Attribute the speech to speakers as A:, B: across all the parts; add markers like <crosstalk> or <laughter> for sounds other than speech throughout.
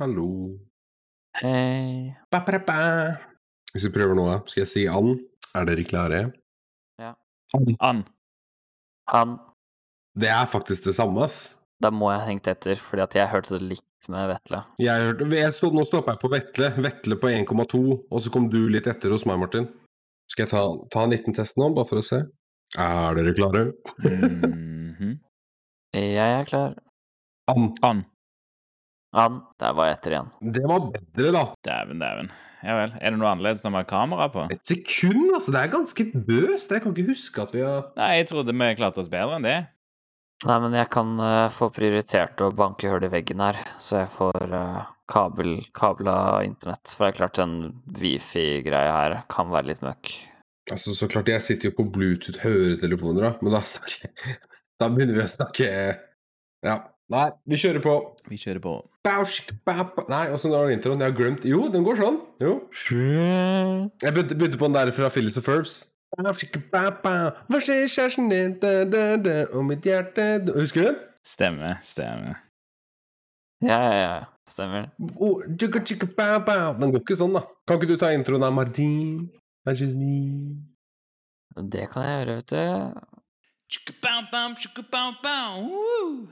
A: Hallo.
B: Hei.
A: Ba, ba, ba. Hvis vi prøver nå, skal jeg si and? Er dere klare?
B: Ja.
C: And.
B: Han
A: Det er faktisk det samme, ass.
B: Da må jeg ha hengt etter, fordi at jeg hørte det likt med Vetle.
A: Jeg hørte, jeg stod, nå stoppa jeg på Vetle. Vetle på 1,2, og så kom du litt etter hos meg, Martin. Skal jeg ta, ta en liten test nå, bare for å se? Er dere klare?
C: Mhm. <laughs>
B: Jeg er klar.
A: And.
C: And.
B: Han Der var etter igjen.
A: Det var bedre, da.
C: Dæven, dæven. Ja vel. Er det noe annerledes når vi har kamera på?
A: Et sekund, altså. Det er ganske bøst. Jeg kan ikke huske at vi har
C: Nei, jeg trodde vi klarte oss bedre enn det.
B: Nei, men jeg kan uh, få prioritert å banke hull i veggen her, så jeg får uh, kabel, kabla internett. For det er klart, den wifi-greia her kan være litt møkk.
A: Altså, så klart, jeg sitter jo på Bluetooth-høretelefoner, da, men da snakker <laughs> Da begynner vi å snakke Ja. Nei, vi kjører på.
C: Vi kjører på.
A: Bausk, bap, ba. Nei, åssen går introen? Jeg har glemt Jo, den går sånn. Jo. Jeg begynte, på den der fra Phyllis og ba. Hva skjer, kjæresten din, og mitt hjerte. Husker du den?
C: Stemmer, stemmer.
B: Ja, ja, ja. Stemmer.
A: Oh, tjukka, tjukka, ba, ba. Den går ikke sånn, da. Kan ikke du ta introen av Martin?
B: Det kan jeg gjøre, vet du.
C: Chicka bow bow, chicka bow bow. Woo!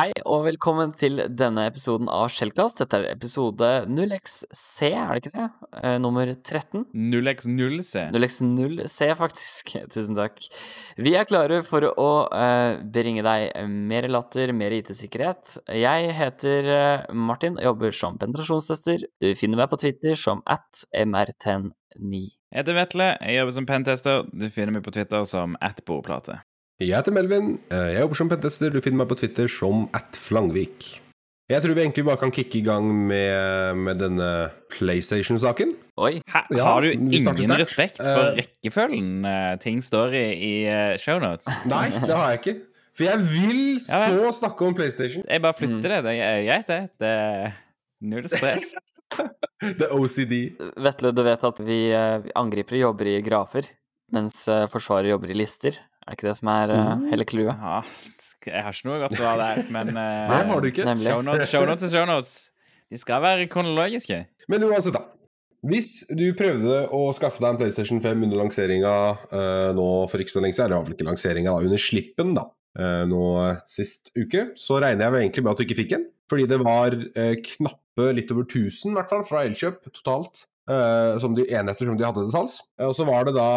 B: Hei og velkommen til denne episoden av Skjellkast. Dette er episode 0xC, er det ikke det? Eh, nummer 13?
C: 0x0C.
B: 0x0C, faktisk. <laughs> Tusen takk. Vi er klare for å eh, bringe deg mer latter, mer IT-sikkerhet. Jeg heter eh, Martin og jobber som penetrasjonstester. Du finner meg på Twitter som at mr109.
C: Jeg heter Vetle, jeg jobber som pentester. Du finner meg på Twitter som atbordplate.
A: Jeg heter Melvin. Eh, Jeg jobber som pentester. Du finner meg på Twitter som atflangvik. Jeg tror vi egentlig bare kan kicke i gang med, med denne PlayStation-saken.
B: Oi.
C: Ha,
A: Ja,
C: har du ingen respekt for
A: Eh,
C: rekkefølgen uh, ting står i i shownotes?
A: Nei, det har jeg ikke. For jeg vil <laughs>
C: Ja,
A: så snakke om PlayStation.
C: Jeg bare flytter
B: Mm.
C: det. Det er greit, det. Det er null stress. <laughs>
A: The OCD.
B: Vetle, du vet at vi angripere jobber i grafer, mens Forsvaret jobber i lister. Er ikke det som er eh,
A: Mm.
B: hele clouet?
C: Ja, jeg har ikke noe godt svar der, men uh, <laughs>
A: Nei, har du ikke?
C: Shownotes, shownotes er shownotes. De skal være kronologiske.
A: Men uansett, da. Hvis du prøvde å skaffe deg en PlayStation 5 under lanseringa uh, nå for ikke så lenge siden, eller vel ikke lanseringa, da, under slippen da, uh, nå eh, sist uke, så regner jeg vel egentlig med at du ikke fikk en. Fordi det var eh, knappe litt over 1000, i hvert fall, fra Elkjøp totalt. Eh, som de enheter som de hadde til salgs. Eh, og så var det da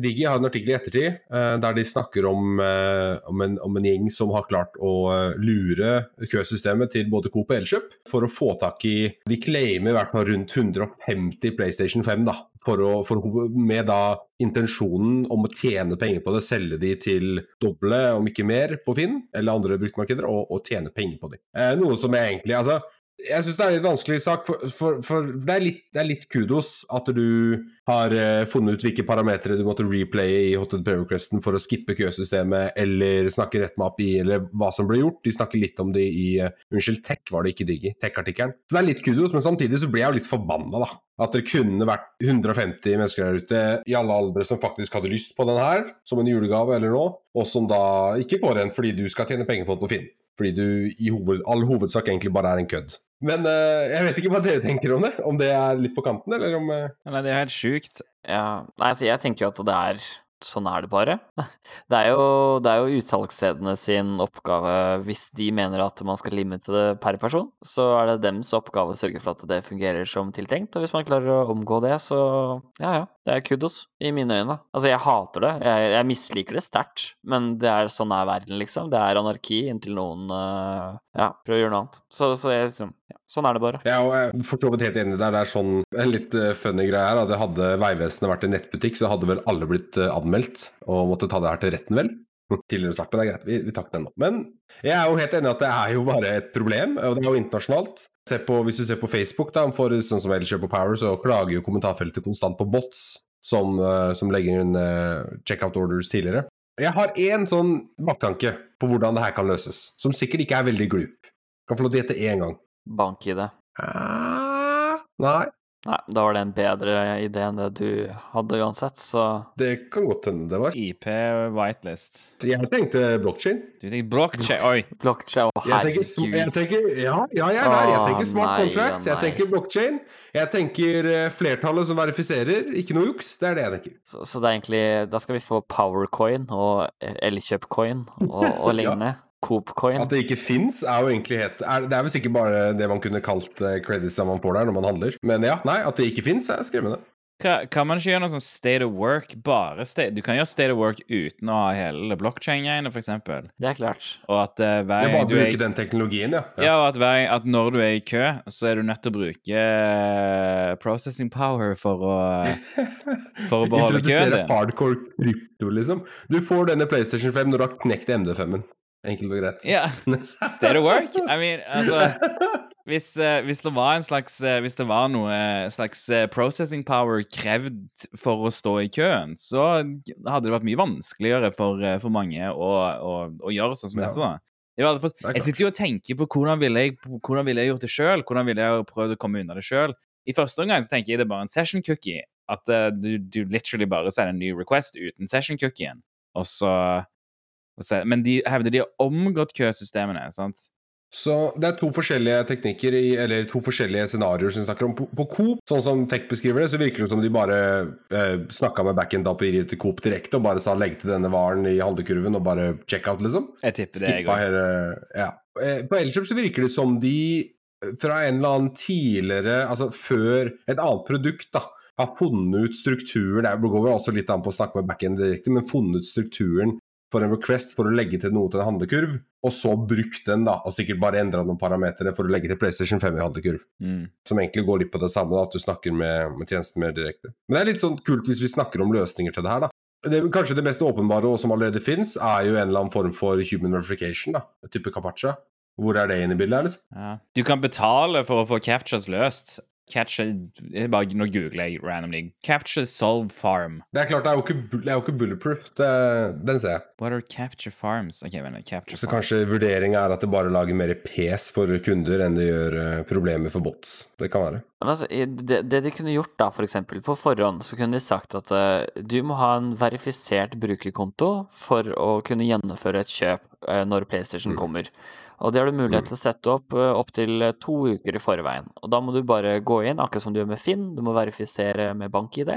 A: Digi har en artikkel i ettertid eh, der de snakker om, om, en, om en gjeng som har klart å lure køsystemet til både Coop og Elkjøp for å få tak i De claimer i hvert fall rundt 150 PlayStation 5, da. For å, for, med da intensjonen om å tjene penger på det, selge de til doble, om ikke mer, på Finn eller andre bruktmarkeder, og, og tjene penger på de. Eh, noe som egentlig Altså, jeg syns det er litt vanskelig sak, for, for, for det, er litt, det er litt kudos at du har uh, funnet ut hvilke parametere du måtte replaye i Hotted Prayer Requesten for å skippe køsystemet, eller snakke rett med API, eller hva som ble gjort. De snakker litt om det i uh, Unnskyld, Tech var det ikke Digi. Tech-artikkelen. Så det er litt kudos, men samtidig så ble jeg jo litt forbanna, da. At det kunne vært 150 mennesker der ute i alle aldre som faktisk hadde lyst på den her, som en julegave eller noe, og som da ikke går igjen fordi du skal tjene penger på den på Finn. Fordi du i hoved, all hovedsak egentlig bare er en kødd. Men uh, jeg vet ikke hva dere tenker om det. Om det er litt på kanten, eller om uh...
C: Nei, det er helt sjukt.
B: Ja, nei, altså jeg tenker jo at det er Sånn er det bare. <laughs> Det er jo, det jo utsalgsstedene sin oppgave, hvis de mener at man skal limite det per person, så er det dems oppgave å sørge for at det fungerer som tiltenkt. Og hvis man klarer å omgå det, så ja ja, det er kudos i mine øyne. Altså, jeg hater det. Jeg, jeg misliker det sterkt, men det er sånn er verden, liksom. Det er anarki inntil noen eh, ja, prøver å gjøre noe annet. Så, så jeg liksom Sånn er det bare.
A: Ja, og Jeg er for så vidt helt enig der. Det er sånn en litt eh, funny greie her. At hadde Vegvesenet vært en nettbutikk, så hadde vel alle blitt eh, anmeldt og måtte ta det her til retten, vel? <laughs> Tidligere sagt, men det er greit. Vi, vi tar den nå. Men jeg er jo helt enig i at det er jo bare et problem, og det er jo internasjonalt. På, hvis du ser på Facebook, da, for sånn som Elkjøp og Power, så klager jo kommentarfeltet konstant på bots som, eh, som legger inn uh, checkout orders tidligere. Jeg har én sånn baktanke på hvordan det her kan løses, som sikkert ikke er veldig glup. Kan få lov til å gjette én gang.
B: Bank i det.
A: Ah, nei.
B: Nei, da var det en bedre idé enn det du hadde uansett, så
A: Det kan godt hende det var.
C: IP whitelist.
A: Jeg tenkte blockchain.
C: Du tenkte blockchain Oi!
B: blokkjede Å,
A: Jeg tenker, jeg tenker Ja, ja, jeg er der. Jeg tenker smart
B: nei,
A: contracts.
B: ja,
A: Jeg tenker blockchain. Jeg tenker eh, flertallet som verifiserer. Ikke noe juks. Det er det jeg tenker.
B: Så, så det er egentlig Da skal vi få powercoin og elkjøpcoin og, og, <laughs> lignende. Ja. Coop-coin.
A: At det ikke fins, er jo egentlig helt er, Det er vel sikkert bare det man kunne kalt uh, credits man får der når man handler. Men ja, nei, at det ikke fins, er skremmende.
C: Ka, kan man ikke gjøre noe sånn state of work? Bare state, Du kan gjøre state of work uten å ha hele blockchain-greiene, for eksempel.
B: Det er klart.
C: Og at uh, hver
A: Det er
C: gang
A: bare
C: du er
A: bruke den teknologien, ja.
C: Ja, og at, hver, at når du er i kø, så er du nødt til å bruke uh, processing power for å <laughs> For å beholde køen
A: Introdusere hardcore krypto, liksom. Du får denne PlayStation 5 når du har knekt MD5-en. Enkelt og greit.
C: Ja. <laughs> State of work? I mean, altså hvis, eh, hvis det var en slags eh, Hvis det var noe slags eh, processing power krevd for å stå i køen, så hadde det vært mye vanskeligere for, for mange å, å, å gjøre sånn som
A: Ja.
C: dette. da. Jeg, fått,
A: Det
C: jeg sitter jo og tenker på hvordan ville jeg, hvordan ville jeg gjort det sjøl? Hvordan ville jeg prøvd å komme unna det sjøl? I første omgang så tenker jeg det er bare en session cookie. At uh, du, du literally bare sender en ny request uten session cookien. Og så Men de hevder de har omgått køsystemene. sant?
A: Så det er to forskjellige teknikker, i, eller to forskjellige scenarioer som vi snakker om. På, på Coop, sånn som Tech beskriver det, så virker det som de bare eh, snakka med backend-papiriet til Coop direkte og bare sa 'legg til denne varen i handlekurven' og bare check out, liksom.
C: Jeg tipper det, jeg
A: Skippa
C: òg.
A: hele Ja. Eh, På Elkjøp så virker det som de eh, fra en eller annen tidligere, altså før et annet produkt, da, har funnet ut strukturen Det går vel også litt an på å snakke med backend direkte, men funnet ut strukturen for en request for å legge til noe til en handlekurv, og så brukt den, da, og sikkert bare endra noen parametere for å legge til PlayStation 5 i handlekurv.
C: Mm.
A: Som egentlig går litt på det samme, da, at du snakker med, med tjenesten mer direkte. Men det er litt sånn kult hvis vi snakker om løsninger til det her, da. Det, kanskje det mest åpenbare, og som allerede fins, er jo en eller annen form for human verification, da. Type Capacha. Hvor er det inne i bildet liksom?
C: Ja. Du kan betale for å få captures løst. Capture bare, Nå googler jeg randomly. Capture solve farm.
A: Det er klart, det er jo ikke, det er jo ikke bulletproof. Det, den ser jeg.
C: What are capture farms? Ok, vent, capture
A: Så
C: farm.
A: kanskje vurderinga er at det bare lager mer pes for kunder enn det gjør eh, problemer for bots. Det kan være.
B: Men altså, det, det de kunne gjort da, for eksempel, på forhånd, så kunne de sagt at uh, du må ha en verifisert brukerkonto for å kunne gjennomføre et kjøp uh, når PlayStation
A: Mm.
B: kommer. Og det har du mulighet til å sette opp uh, opptil to uker i forveien. Og da må du bare gå inn, akkurat som du gjør med Finn, du må verifisere med bank-ID.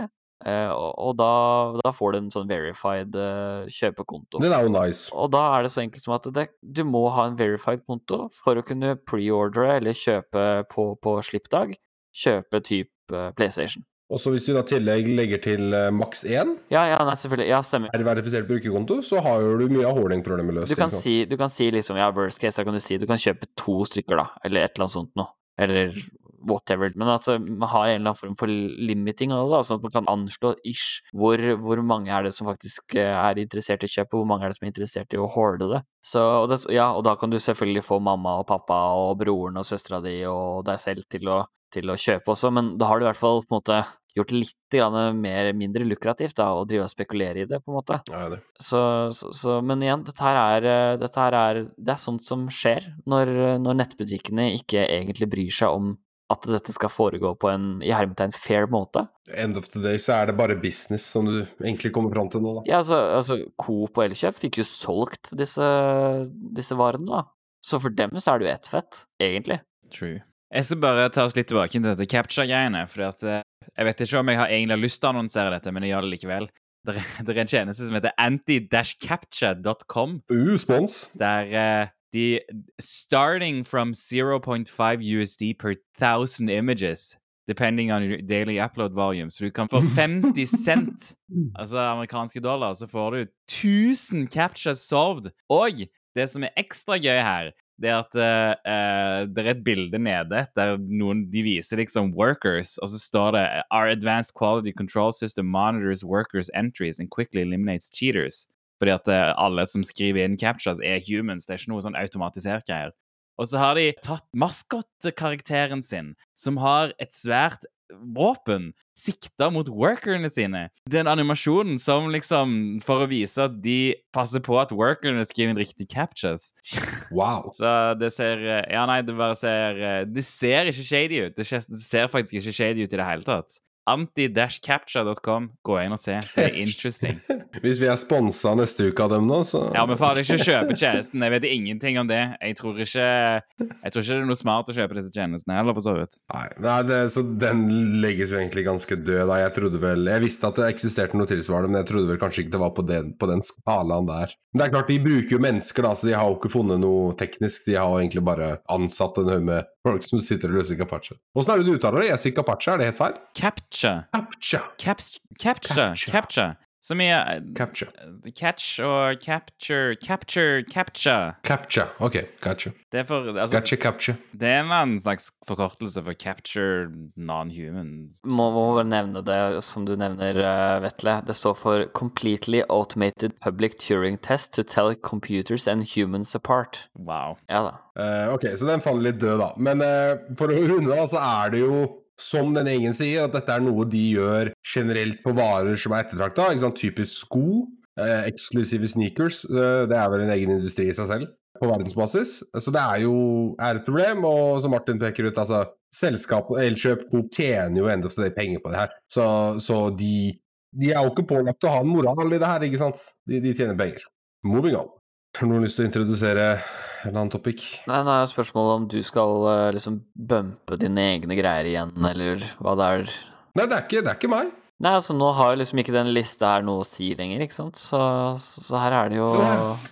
B: eh, og da, da får du en sånn verified eh, kjøpekonto.
A: Den er jo nice.
B: Og da er det så enkelt som at det, du må ha en verified konto for å kunne preordre eller kjøpe på, på slippdag. Kjøpe type PlayStation.
A: Og så hvis du da tillegg legger til eh, maks én
B: Ja, ja, nei, selvfølgelig. Ja, stemmer.
A: er verifisert brukerkonto, så har jo du mye av hoarding-problemet løst.
B: Du kan, si, du kan si liksom, ja, worst case, da kan du si du kan kjøpe to stykker, da. Eller et eller annet sånt noe. Eller whatever. Men altså, man har en eller annen form for limiting av det, da, sånn at man kan anslå ish hvor, hvor mange er det som faktisk eh, er interessert i kjøpet, hvor mange er det som er interessert i å hoarde det. Så, og det, ja, og da kan du selvfølgelig få mamma og pappa og broren og søstera di og deg selv til å, til å kjøpe også, men da har du i hvert fall på en måte gjort det litt grann mer, mindre lukrativt da, å drive og spekulere i det, på en måte.
A: Ja, det.
B: Så, så, så, men igjen, dette her er, eh, dette her er Det er sånt som skjer når, eh, når nettbutikkene ikke egentlig bryr seg om at dette skal foregå på en i hermetegn fair måte.
A: End of the day så er det bare business som du egentlig kommer fram til nå, da.
B: Ja, altså, altså Coop og Elkjøp fikk jo solgt disse, disse varene, da. Så for dem så er det jo ett fett, egentlig.
C: True. Jeg skal bare ta oss litt tilbake til dette capture-greiene. For at eh, Jeg vet ikke om jeg har egentlig lyst til å annonsere dette, men jeg gjør det likevel. Det er, det er en tjeneste som heter anti-capture.com,
A: Uh, spons.
C: der uh, de Starting from 0.5 USD per thousand images, depending on your daily upload volume. Så du kan få <laughs> 50 cent, altså amerikanske dollar, så får du 1000 captures solved. Og det som er ekstra gøy her, det er at eh, det er et bilde nede der noen de viser liksom workers, og så står det Our advanced quality control system monitors workers' entries and quickly eliminates cheaters. Fordi at uh, alle som skriver inn captures, er humans. Det er ikke noe sånn automatisert greier. Og så har de tatt maskotkarakteren sin, som har et svært våpen sikta mot workerne sine. Den animasjonen som liksom For å vise at de passer på at workerne skriver inn riktig captures. <laughs>
A: Wow.
C: Så det ser eh, Ja, nei, det bare ser eh, Det ser ikke shady ut. Det ser, det ser faktisk ikke shady ut i det hele tatt. Anti-capture.com. Gå inn og se. Det er interesting. <laughs>
A: Hvis vi er sponsa neste uke av dem nå, så
C: Ja, men faen, ikke kjøpe tjenesten. Jeg vet ingenting om det. Jeg tror ikke Jeg tror ikke det er noe smart å kjøpe disse tjenestene heller, for så vidt.
A: Nei, nei det, så den legges jo egentlig ganske død. Da. Jeg trodde vel Jeg visste at det eksisterte noe tilsvarende, men jeg trodde vel kanskje ikke det var på den, på den skalaen der. Men det er klart, de bruker jo mennesker, da, så de har jo ikke funnet noe teknisk. De har jo egentlig bare ansatt en haug med folk som sitter og løser Capache. Åssen er det du uttaler det? Jeg sier Capache, er det helt feil?
C: Capture.
A: Captcha.
C: Caps, capture.
A: Capture.
C: Capture. Som i eh,
A: Captcha.
C: Catch og capture Capture, capture.
A: Captcha. Ok, gotcha.
C: Det er for Altså,
A: Gotcha, capture.
C: det er en slags forkortelse for capture non-human.
B: Må, må bare nevne det som du nevner, eh, Vetle. Det står for 'Completely Automated Public Turing Test to Tell Computers and Humans Apart'.
C: Wow.
B: Ja da.
A: Uh, ok, så den faller litt død, da. Men uh, for å runde av, så er det jo som den egen sier, at dette er noe de gjør generelt på varer som er ettertrakta. Typisk sko. Eh, eksklusive sneakers. Eh, det er vel en egen industri i seg selv på verdensbasis. Så det er jo er et problem, og som Martin peker ut, altså Selskap og Elkjøp Coop tjener jo enda stadig penger på det her. Så, så de, de er jo ikke pålagt å ha en moral i det her, ikke sant? De, de tjener penger. Moving on. Har noen lyst til å introdusere en annen topic?
B: Nei, nå er jo spørsmålet om du skal eh, liksom bumpe dine egne greier igjen, eller hva det er.
A: Nei, det er ikke, det er ikke meg.
B: Nei, altså nå har jo liksom ikke den lista her noe å si lenger, ikke sant? Så, så her er det jo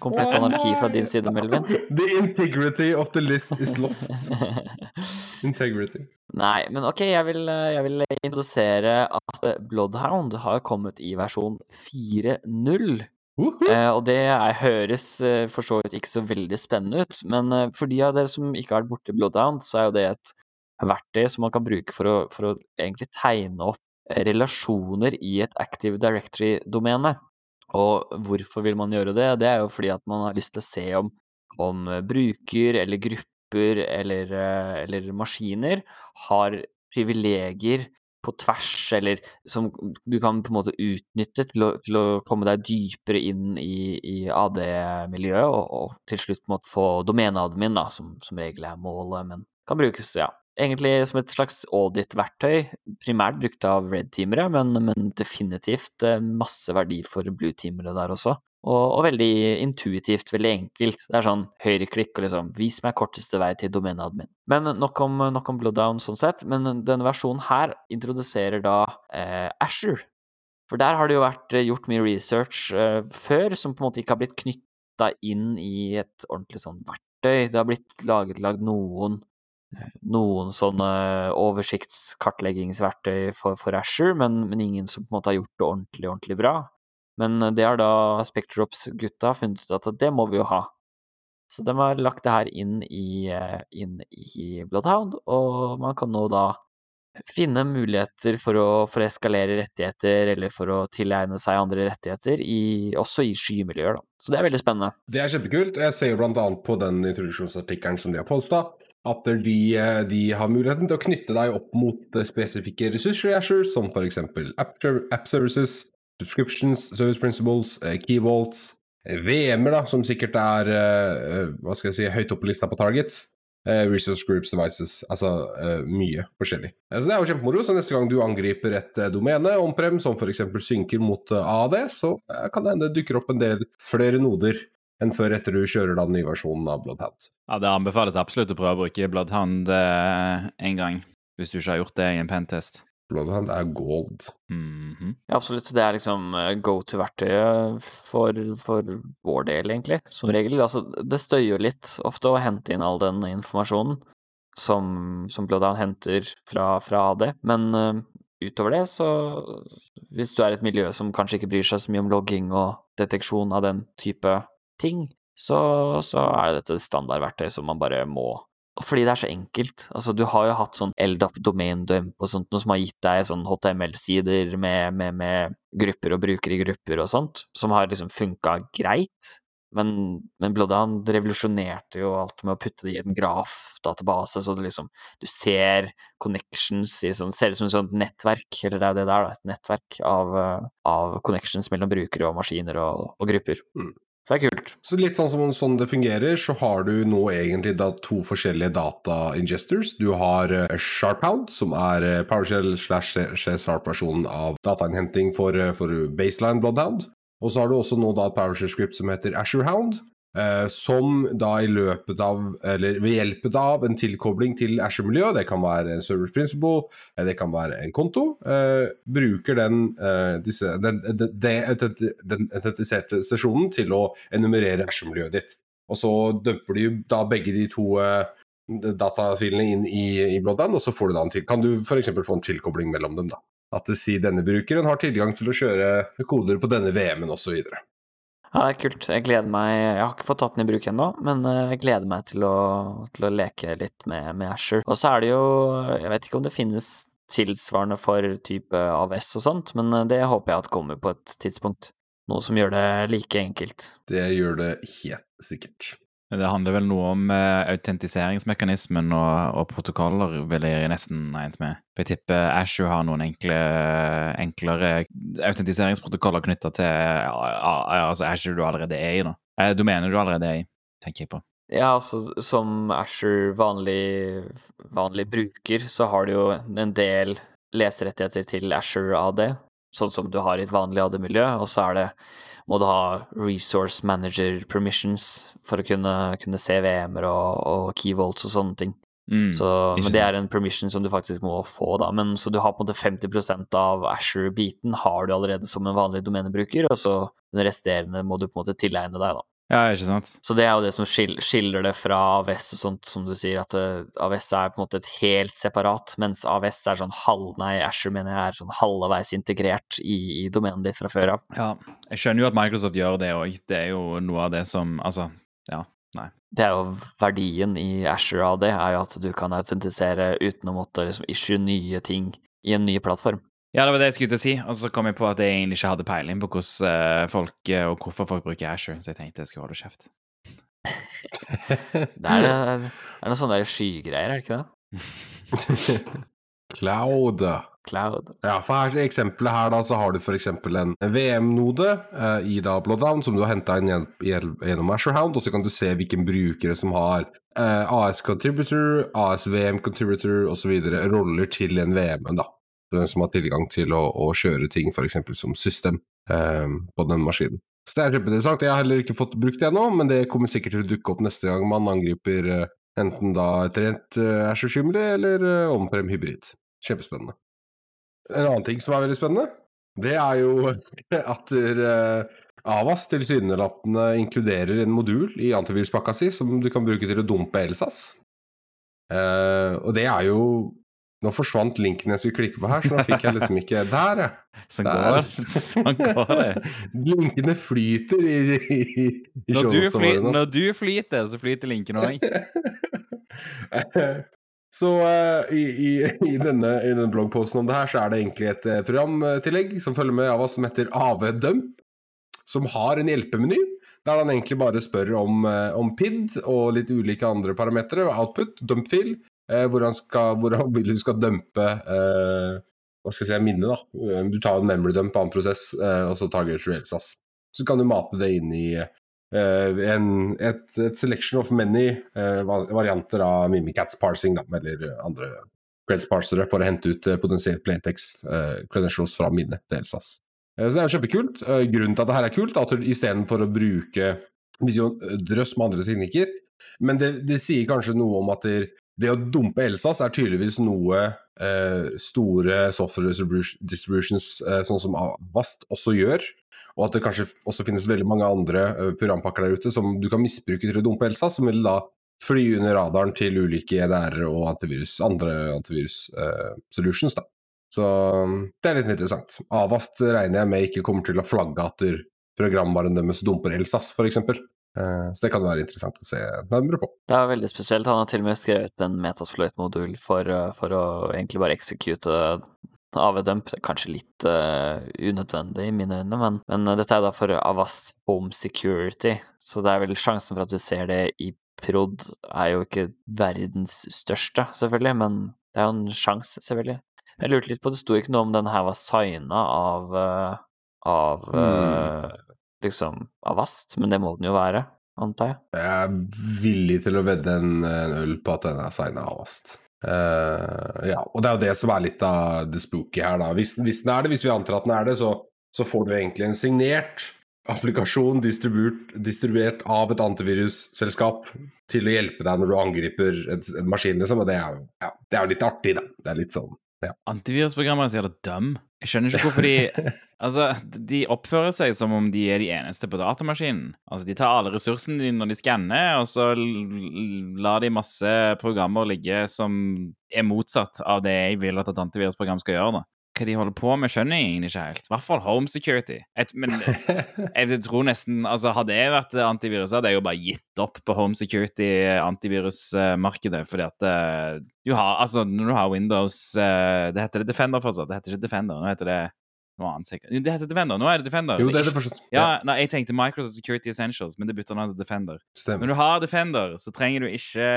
B: komplett anarki fra din side, Melvin. <laughs>
A: The integrity of the list is lost. <laughs> Integrity.
B: Nei, men ok, jeg vil, eh, jeg vil introdusere at Bloodhound har kommet i versjon 4.0. Eh, og det er, høres eh, for så vidt ikke så veldig spennende ut, men eh, for de av dere som ikke har vært borti Bloodhound, så er jo det et verktøy som man kan bruke for å, for å egentlig tegne opp relasjoner i et Active Directory-domene. Og hvorfor vil man gjøre det? Det er jo fordi at man har lyst til å se om, om bruker eller grupper eller, eller maskiner har privilegier på tvers, eller som du kan på en måte utnytte til å, til å komme deg dypere inn i, i AD-miljøet, og, og til slutt måte få domeneadmin, da, som som regel er målet, men kan brukes, ja, egentlig som et slags audit-verktøy, primært brukt av red-teamere, men, men definitivt eh, masse verdi for blue-teamere der også. Og, og veldig intuitivt, veldig enkelt. Det er sånn høyreklikk og liksom vis meg korteste vei til domeneadmin. Men nok om, nok om Blooddown sånn sett. Men denne versjonen her introduserer da eh, Asher. For der har det jo vært eh, gjort mye research eh, før som på en måte ikke har blitt knytta inn i et ordentlig sånn verktøy. Det har blitt laget, lagd noen noen sånne oversiktskartleggingsverktøy for, for Asher, men, men ingen som på en måte har gjort det ordentlig, ordentlig bra. Men det har da Spectrops-gutta funnet ut at det må vi jo ha. Så de har lagt det her inn i, eh, inn i Bloodhound, og man kan nå da finne muligheter for å, for eskalere rettigheter, eller for å tilegne seg andre rettigheter, i, også i skymiljøer, da. Så det er veldig spennende.
A: Det er kjempekult. Jeg ser jo blant annet på den introduksjonsartikkelen som de har posta, at de, eh, de har muligheten til å knytte deg opp mot eh, spesifikke ressurser som f.eks. App, app services, subscriptions, service principles, eh, key vaults, eh, VM-er, da, som sikkert er eh, hva skal jeg si, høyt oppe på lista på targets. Resource groups, devices, altså mye forskjellig. Så det er jo kjempemoro. Så neste gang du angriper et domene, omprem, som f.eks. synker mot AD, så kan det hende det dukker opp en del flere noder enn før etter du kjører den nye versjonen av Bloodhound.
C: Ja, det anbefales absolutt å prøve å bruke Bloodhound eh, en gang, hvis du ikke har gjort det i en pentest.
A: Bloodhound er gold.
C: Mhm.
B: Ja, absolutt. Det er liksom eh, go to-verktøyet for, for vår del, egentlig, som regel. Altså, det støyer litt ofte å hente inn all den informasjonen som, som Bloodhound henter fra, fra AD, men uh, utover det, så hvis du er et miljø som kanskje ikke bryr seg så mye om logging og deteksjon av den type ting, så, så er dette et standardverktøy som man bare må fordi det er så enkelt. Altså, du har jo hatt sånn LDAP domain dump og sånt, noe som har gitt deg sånn HTML-sider med, med, med grupper og brukere i grupper og sånt, som har liksom funka greit. Men, men Bloodhound revolusjonerte jo alt med å putte det i en graf-database, så du liksom Du ser connections i sånn Ser ut som et sånt nettverk, eller det er det der, da. Et nettverk av, eh, av connections mellom brukere og maskiner og, og grupper.
A: Mm.
B: Så det er kult.
A: Så litt sånn som sånn det fungerer, så har du nå egentlig da to forskjellige data ingesters. Du har uh, Sharphound, som er uh, PowerShell slash Sharp-versjonen av datainnhenting for, uh, for baseline Bloodhound. Og så har du også nå da PowerShell-script som heter Asherhound, eh, som da i løpet av, eller ved hjelp av en tilkobling til Asher-miljøet, det kan være en service principle, eh, det kan være en konto, eh, bruker den, eh, disse, den, den, sesjonen til å enumerere Asher-miljøet ditt. Og så dumper de da begge de to eh, datafilene inn i, i Bloodband, og så får du da en til, kan du f.eks. få en tilkobling mellom dem. da. At det sier denne brukeren har tilgang til å kjøre koder på denne VM-en osv.
B: Ja, det er kult. Jeg gleder meg Jeg har ikke fått tatt den i bruk ennå, men eh, jeg gleder meg til å, til å leke litt med, med Asher. Og så er det jo Jeg vet ikke om det finnes tilsvarende for type AVS og sånt, men eh, det håper jeg at kommer på et tidspunkt. Noe som gjør det like enkelt.
A: Det gjør det helt sikkert.
C: Det handler vel noe om uh, autentiseringsmekanismen og, og, protokoller, vil jeg nesten regnet med. Jeg tipper Asher har noen enkle, enklere autentiseringsprotokoller knytta til uh, altså Asher du allerede er i, da. Uh, domenet du allerede er i, tenker jeg på.
B: Ja, altså som Asher vanlig, vanlig bruker, så har du jo en del leserettigheter til Asher AD, sånn som du har i et vanlig AD-miljø, og så er det må du ha resource manager permissions for å kunne, kunne se VM-er og, og keyvolts og sånne ting.
C: Mm,
B: så, men det er en permission som du faktisk må få, da. Men, så du har på en måte 50% av Asher-biten har du allerede som en vanlig domenebruker, og så den resterende må du på en måte tilegne deg, da.
C: Ja, ikke sant?
B: Så det er jo det som skiller det fra AVS og sånt, som du sier, at uh, AVS er på en måte et helt separat, mens AVS er sånn halv, nei, Asher mener jeg er sånn halvveis integrert i, i domenet ditt fra før av.
C: Ja, jeg skjønner jo at Microsoft gjør det òg. Det er jo noe av det som Altså, ja, nei.
B: Det er jo verdien i Asher det, er jo at du kan autentisere uten å måtte liksom issue nye ting i en ny plattform.
C: Ja, det var det jeg skulle til å si, og så kom jeg på at jeg egentlig ikke hadde peiling på hvordan folk og hvorfor folk bruker Asher, så jeg tenkte jeg skulle holde kjeft. <laughs>
B: det er, er, er noe sånne skygreier, er det ikke det? <laughs>
A: Cloud.
B: Cloud.
A: Ja, for her, eksempelet her da, så har du f.eks. en VM-node uh, i da Bloodhound som du har henta inn gjennom Asherhound, og så kan du se hvilken brukere som har uh, AS Contributor, AS VM Contributor osv. roller til en VM-en, da som har tilgang til å, å kjøre ting f.eks. som system eh, på den maskinen. Så det er kjempeinteressant. Jeg har heller ikke fått brukt det ennå, men det kommer sikkert til å dukke opp neste gang man angriper eh, enten da et rent eh, Asher Shimley eller eh, omprem hybrid. Kjempespennende. En annen ting som er veldig spennende, det er jo <laughs> at eh, Avas tilsynelatende inkluderer en modul i antiviruspakka si som du kan bruke til å dumpe Elsas. Eh, og det er jo nå forsvant linken jeg skulle klikke på her, så nå fikk jeg liksom ikke <laughs> Der, ja!
C: Sånn går, sånn går det. <laughs>
A: Linkene flyter i, i, i
C: når, du fly, når du flyter, så flyter linken òg. <laughs>
A: så uh, i, i, i, denne, i denne bloggposten om det her, så er det egentlig et uh, programtillegg som følger med av oss som heter AV-dump, som har en hjelpemeny. Der han egentlig bare spør om, uh, om PID og litt ulike andre parametere. Output, dump-fil, Eh, hvor, han skal, hvor vil du skal dumpe eh, hva skal jeg si, minnet. da. Eh, du tar en memory dump annen prosess, og så tar du Elsas. Så kan du mate det inn i en, et, et, selection of many varianter av Mimikats parsing, da, eller andre creds parsere, for å hente ut potensielt plaintext credentials fra minnet til Elsas. Så det er kjempekult. Grunnen til at det her er kult, er at du istedenfor å bruke drøss med andre teknikker, men det, det, sier kanskje noe om at det, det å dumpe Elsas er tydeligvis noe eh, store software distributions eh, sånn som Avast også gjør. Og at det kanskje også finnes veldig mange andre eh, programpakker der ute som du kan misbruke til å dumpe Elsas, som vil da fly under radaren til ulike EDR og antivirus, andre antivirus-solutions. Eh, da. Så det er litt interessant. Avast regner jeg med ikke kommer til å flagge at programvaren deres dumper Elsas, f.eks. Eh, så det kan være interessant å se nærmere på.
B: Det er veldig spesielt. Han har til og med skrevet en metasploit-modul for, eh, for, å egentlig bare execute AV-dump. Det er kanskje litt uh, unødvendig i mine øyne, men, men eh, dette er da for Avast Home Security, så det er vel sjansen for at du ser det i prod er jo ikke verdens største, selvfølgelig, men det er jo en sjanse, selvfølgelig. Jeg lurte litt på, det sto ikke noe om den her var signa av eh, av
A: mm.
B: eh, liksom Avast, men det må den jo være, antar jeg.
A: Jeg er villig til å vedde en, en øl på at den er signa av Ast. Eh, ja, og det er jo det som er litt av det spooky her, da. Hvis, hvis den er det, hvis vi antar at den er det, så, så får du egentlig en signert applikasjon distribuert, distribuert av et antivirusselskap til å hjelpe deg når du angriper en, en maskin, liksom. Og det er jo ja, det er jo litt artig, da. Det er litt sånn
C: Antivirusprogrammer er så det dum. Jeg skjønner ikke hvorfor de <laughs> Altså, de oppfører seg som om de er de eneste på datamaskinen. Altså, de tar alle ressursene dine når de skanner, og så lar de masse programmer ligge som er motsatt av det jeg vil at et antivirusprogram skal gjøre. da. Hva de holder på med, skjønner jeg egentlig ikke helt. I hvert fall home security. Et, men <laughs> jeg tror nesten Altså, hadde jeg vært antivirus, hadde jeg jo bare gitt opp på home security-antivirusmarkedet, fordi at eh, du har Altså, når du har Windows eh, Det heter det Defender fortsatt. Det heter ikke Defender, nå heter det noe annet sikkert. Det heter Defender. Nå er det Defender.
A: Jo, det er det fortsatt.
C: Ja, nei, jeg tenkte Microsoft Security Essentials, men det bytta navn til Defender.
A: stemmer.
C: Når du har Defender, så trenger du ikke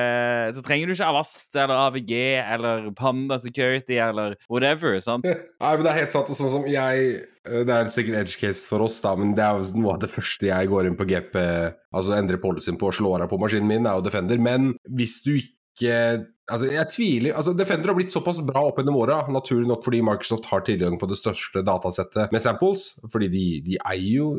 C: Så trenger du ikke Avast eller AVG eller Panda Security eller whatever, sant? <laughs>
A: Nei, men det er helt sant. og Sånn som jeg eh, Det er sikkert edge case for oss, da, men det er jo noe av det første jeg går inn på GP Altså endrer policyen på og slår av på maskinen min, er jo Defender. Men hvis du ikke Altså, jeg tviler altså Defender har blitt såpass bra opp gjennom åra, naturlig nok fordi Microsoft har tilgang på det største datasettet med samples. Fordi de, de eier jo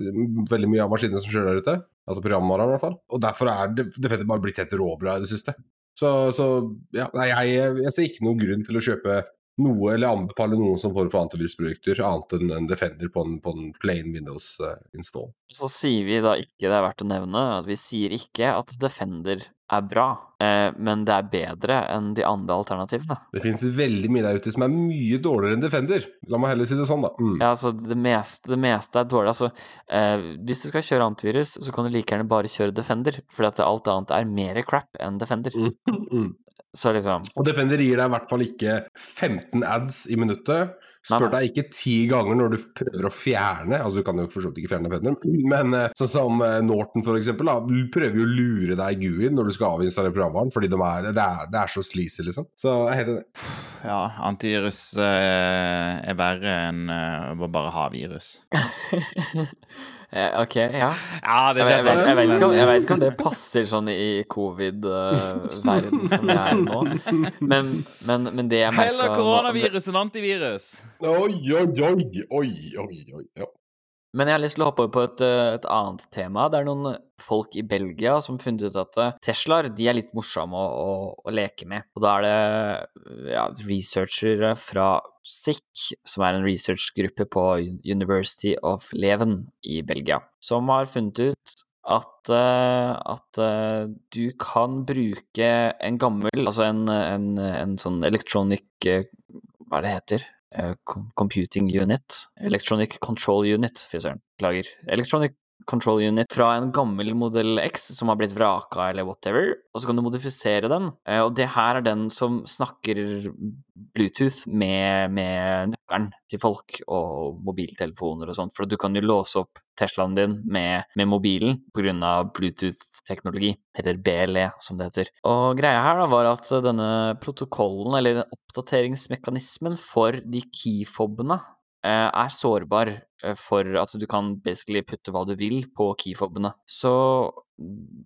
A: veldig mye av maskinene som kjører der ute. Altså programvarene, i hvert fall. Og derfor er Defender bare blitt helt råbra i det siste. Så, så ja, nei, jeg, jeg ser ikke noen grunn til å kjøpe noe, eller anbefale noen som får for antivirusprojekter, annet enn en Defender på en, på en plain Windows eh, install.
B: Så sier vi da ikke, det er verdt å nevne, at vi sier ikke at Defender er bra, eh, men det er bedre enn de andre alternativene.
A: Det finnes veldig mye der ute som er mye dårligere enn Defender. La meg heller si det sånn, da. Mm.
B: Ja, altså, det meste, det meste er dårlig. Altså, eh, hvis du skal kjøre antivirus, så kan du like gjerne bare kjøre Defender, fordi at alt annet er mer crap enn Defender.
A: Mm. <laughs> Mm.
B: Så liksom
A: Og Defender gir deg i hvert fall ikke 15 ads i minuttet. Spør deg ikke ti ganger når du prøver å fjerne Altså, du kan jo for så vidt ikke fjerne Defender, men eh, sånn som eh, Norton, for eksempel, da, prøver jo å lure deg i GUI-en når du skal avinstallere programvaren, fordi de er, det, er, det er så sleazy, liksom. Så jeg heter det.
C: Ja, antivirus eh, er verre enn å bare ha virus. <laughs>
B: eh, Ok, ja.
C: Ja, det
B: Jeg, jeg, jeg, vet ikke om, jeg vet ikke om det passer sånn i covid-verden <laughs> som vi er i nå, men, men, men det jeg merka
C: Heller koronavirus enn antivirus!
A: Oi, oi, oi, oi, oi, oi. Ja.
B: Men jeg har lyst til å hoppe over på et, eh, et annet tema. Det er noen folk i Belgia som har funnet ut at eh, Teslaer er litt morsomme å, å, å leke med. Og da er det eh, ja, researchere fra SICK, som er en researchgruppe på University of Leven i Belgia, som har funnet ut at, eh, at eh, du kan bruke en gammel, altså en, en, en sånn electronic eh, Hva er det heter? Eh, com- computing unit. Electronic control unit, fy søren. Klager. Electronic control unit fra en gammel modell X som har blitt vraka eller whatever, og så kan du modifisere den. Eh, og det her er den som snakker Bluetooth med, med nøkkelen til folk og mobiltelefoner og sånt, for du kan jo låse opp Teslaen din med, med mobilen pga. Bluetooth-teknologi, eller BLE som det heter. Og greia her da var at denne protokollen, eller oppdateringsmekanismen for de keyfobene, er sårbar eh, for at du kan basically putte hva du vil på keyfobene. Så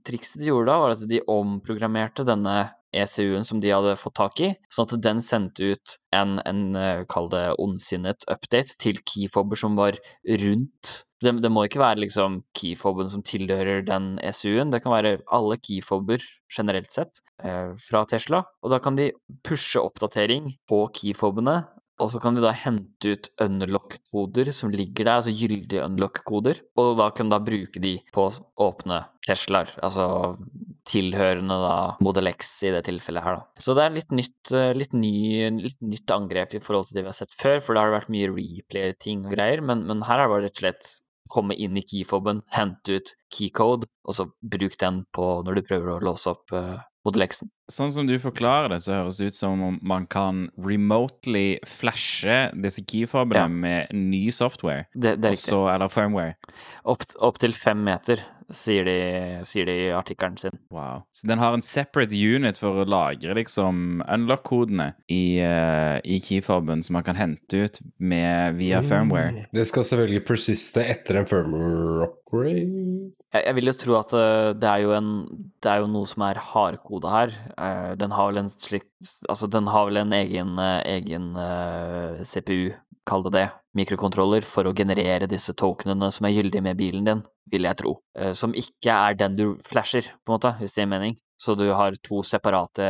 B: trikset de gjorde da, var at de omprogrammerte denne ECU-en som de hadde fått tak i, sånn at den sendte ut en, en eh, kall det ondsinnet update til keyfobber som var rundt. Det, det må ikke være liksom keyfoben som tilhører den ECU-en, det kan være alle keyfobber generelt sett eh, fra Tesla, og da kan de pushe oppdatering på keyfobbene og så kan de da hente ut unlock-koder som ligger der, altså gyldige unlock-koder, og da kan da bruke de på åpne Teslaer, altså tilhørende da Model X i det tilfellet her, da. Så det er litt nytt, eh, litt, ny, litt nytt angrep i forhold til det vi har sett før, for da har det vært mye replay-ting og greier, men, men her er det bare rett og slett komme inn i keyfoben, hente ut keycode, og så bruk den på når du prøver å låse opp uh, Model X-en.
C: Sånn som du forklarer det, så høres det ut som om man kan remotely flashe disse keyfobene
B: Ja.
C: med ny software.
B: Det, det er riktig.
C: Også, eller firmware.
B: Opp, opp til fem meter, sier de, sier de i artikkelen sin.
C: Wow. Så den har en separate unit for å lagre liksom unlock-kodene i, uh, i keyfoben som man kan hente ut med, via firmware.
A: Det skal selvfølgelig persiste etter en firmware upgrade.
B: Jeg, jeg vil jo tro at eh, det er jo en Det er jo noe som er hardkode her. Eh, den har vel en slik Altså, den har vel en egen, eh, egen eh, CPU, kall det det, mikrokontroller, for å generere disse tokenene som er gyldige med bilen din, vil jeg tro. Som ikke er den du flasher, på en måte, hvis det gir mening. Så du har to separate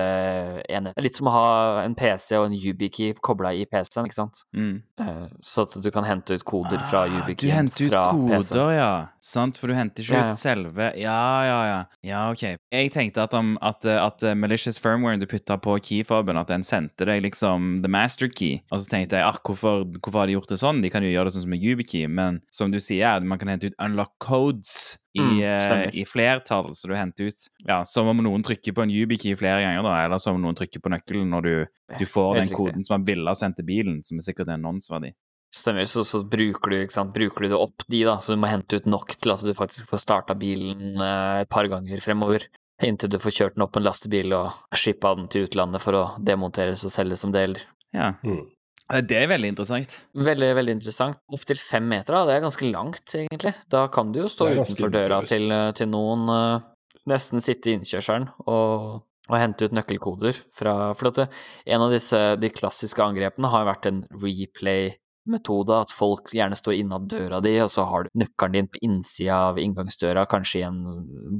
B: enheter. Er litt som å ha en PC og en YubiKey kobla i PC-en, ikke sant?
C: Mm.
B: Eh, Så at du kan hente ut koder fra
C: Ah,
B: YubiKey
C: Du henter ut koder, ja. Sant, for du henter ikke
B: Ja,
C: ut selve Ja, ja, ja. Ja, OK. Jeg tenkte at, om- at, eh, at eh, malicious firmware du putta på keyfoben, at den sendte deg liksom the master key. Og så tenkte jeg ah, hvorfor, hvorfor har de gjort det sånn? De kan jo gjøre det sånn som med YubiKey, men som du sier, man kan hente ut unlock codes. I,
B: Mm,
C: eh. I flertall, så du henter ut Ja, som om noen trykker på en YubiKey flere ganger, da, eller som om noen trykker på nøkkelen når du, du får den
B: riktig.
C: koden som man ville ha sendt til bilen, som er sikkert en nonsverdi.
B: Stemmer, så, så bruker du, ikke sant, bruker du det opp de, da, så du må hente ut nok til at du faktisk får starta bilen eh, et par ganger fremover. Inntil du får kjørt den opp på en lastebil og shippa den til utlandet for å demonteres og selges som deler.
C: Ja.
A: Mm.
C: Eh, Det er veldig interessant.
B: Veldig, veldig interessant. Opptil fem meter, da. Det er ganske langt, egentlig. Da kan du jo stå utenfor døra til, eh, til noen, uh, nesten sitte i innkjørselen og, og hente ut nøkkelkoder fra For at det, en av disse de klassiske angrepene har vært en replay-metode, at folk gjerne står innad døra di, og så har du nøkkelen din på innsida av inngangsdøra, kanskje i en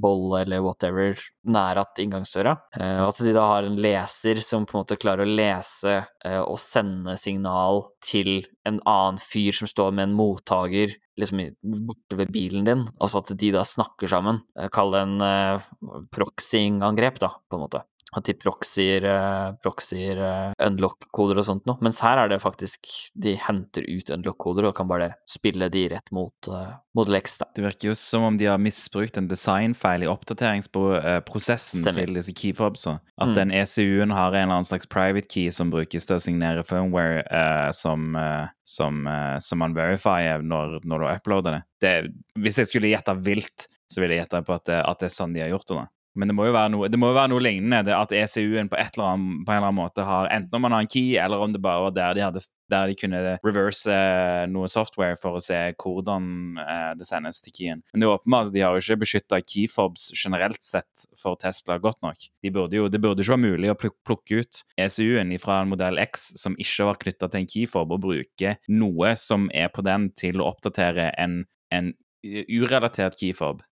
B: bolle eller whatever, nær at inngangsdøra. Eh, og at de da har en leser som på en måte klarer å lese eh, og sende signal til en annen fyr som står med en mottaker liksom borte ved bilen din, altså at de da snakker sammen. Eh, Kall det en uh, proxying-angrep, da, på en måte. De proxyer, uh, proxyer eh, unlock-koder og sånt noe. Mens her er det faktisk De henter ut unlock-koder og kan bare spille de rett mot Model X, da.
C: Det virker jo som om de har misbrukt en designfeil i oppdateringsprosessen
B: Stemmer.
C: til disse keyfobsa. At
B: Mm.
C: den ECU-en har en eller annen slags private key som brukes til å signere firmware uh, som, uh, som, uh, som man verifier når, når du uploader det. det. Hvis jeg skulle gjette vilt, så ville jeg gjette på at det, at det er sånn de har gjort det. da. Men det må jo være noe, det må være noe lignende. At ECU-en på, på en eller annen måte har Enten om man har en key, eller om det bare var der de, hadde, der de kunne reverse eh, noe software for å se hvordan eh, det sendes til keyen. Men det er åpenbart at de har jo ikke beskytta keyfobs generelt sett for Tesla godt nok. De burde jo, det burde ikke være mulig å plukke ut ECU-en fra en modell X som ikke var knytta til en keyfob, og bruke noe som er på den, til å oppdatere en, en urelatert keyfob.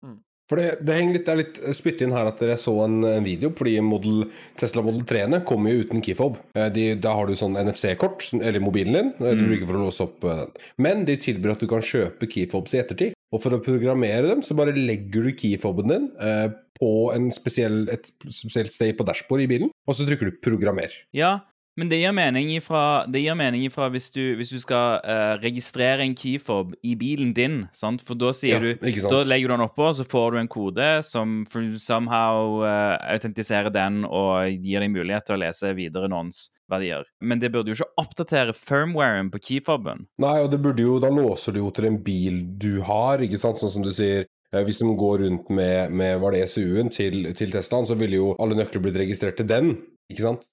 A: For det, det henger litt, er litt spytt inn her at dere så en, en video, fordi model, Tesla Model 3-ene kommer jo uten keyfob. Eh, De, da har du sånn NFC-kort, eller mobilen din, eh, du
C: Mm.
A: bruker for å låse opp eh, den. Men de tilbyr at du kan kjøpe keyfobs i ettertid. Og for å programmere dem, så bare legger du keyfoben din eh, på en spesiell, et spesielt sted på dashbordet i bilen, og så trykker du 'programmer'.
C: Ja, men det gir mening ifra, det gir mening ifra hvis, du, hvis du skal uh, registrere en keyfob i bilen din, sant? For da
A: Ja,
C: du. Da legger du den oppå, så får du en kode som somehow uh, autentiserer den og gir deg mulighet til å lese videre nons verdier. Men det burde jo ikke oppdatere firmwaren på keyfoben.
A: Nei, og det burde jo, da låser du jo til en bil du har, ikke sant, sånn som du sier. eh, Hvis de går rundt med, med var det SU-en til, til Teslaen, så ville jo alle nøkler blitt registrert til den, ikke sant?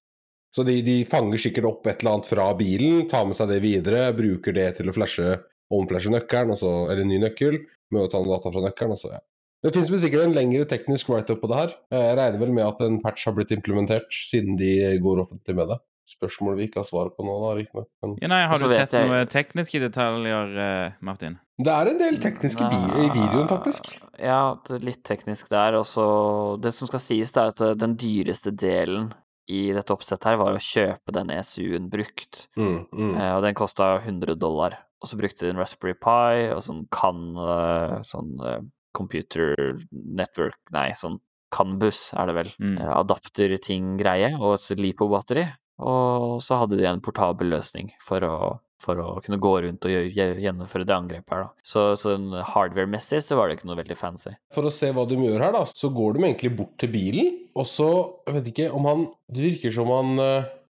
A: Så de, de fanger sikkert opp et eller annet fra bilen, tar med seg det videre, bruker det til å flashe, omflashe nøkkelen, altså, eller en ny nøkkel, med å ta noen data fra nøkkelen, altså, ja. Det finnes vel sikkert en lengre teknisk write-up på det her. Jeg regner vel med at en patch har blitt implementert, siden de går offentlig med det. Spørsmål vi ikke har svar på nå, da, riktignok. Men
C: Ja, nei, har du sett
B: jeg-
C: noen tekniske detaljer, eh, Martin?
A: det er en del tekniske i videoen, faktisk.
B: Ja, litt teknisk der. Og så Det som skal sies, det er at eh, den dyreste delen i dette oppsettet her var å kjøpe den ESU-en brukt.
A: Mm, mm.
B: Eh, og den kosta 100 dollar. Og så brukte de en Raspberry Pi og sånn kan eh, Sånn eh, computer network Nei, sånn Canbus er det vel.
C: Mm.
B: Eh, adapter-ting-greie og et LiPo-batteri. Og så hadde de en portabel løsning for å for å kunne gå rundt og gjennomføre det angrepet her, da. Så sånn hardware-messig så var det ikke noe veldig fancy.
A: For å se hva de gjør her, da, så går de egentlig bort til bilen, og så Jeg vet ikke om han Det virker som han